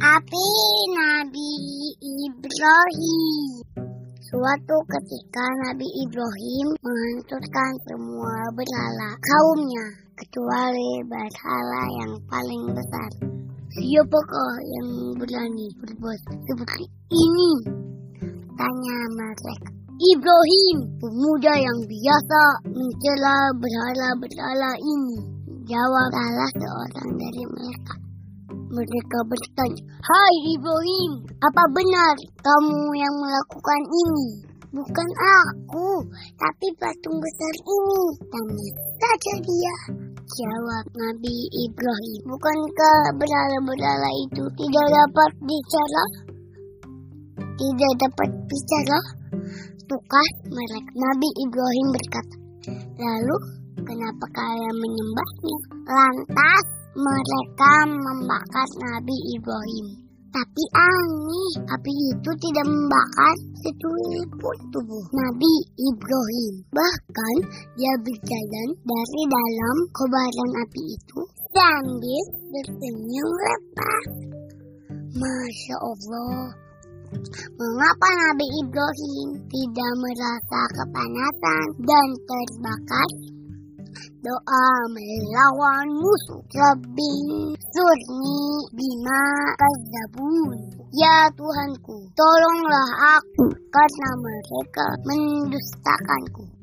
Api Nabi Ibrahim. Suatu ketika Nabi Ibrahim menghancurkan semua berhala kaumnya, kecuali berhala yang paling besar. Siapakah yang berani berbuat seperti ini? Tanya mereka. Ibrahim, pemuda yang biasa mencela berhala-berhala ini. Jawab salah seorang dari mereka. Mereka bertanya, Hai Ibrahim, apa benar kamu yang melakukan ini? Bukan aku, tapi patung besar ini. Tanya saja dia. Jawab Nabi Ibrahim, bukankah berhala-berhala itu tidak dapat bicara? Tidak dapat bicara? Tukar mereka. Nabi Ibrahim berkata, Lalu kenapa kalian menyembahnya? Lantas mereka membakar Nabi Ibrahim. Tapi aneh, api itu tidak membakar secuil pun tubuh Nabi Ibrahim. Bahkan dia berjalan dari dalam kobaran api itu sambil bersenyum lepas. Masya Allah. Mengapa Nabi Ibrahim tidak merasa kepanasan dan terbakar? Doa melawan musuh. Rabbi surni bima kadzabun. Ya Tuhanku, tolonglah aku karena mereka mendustakanku.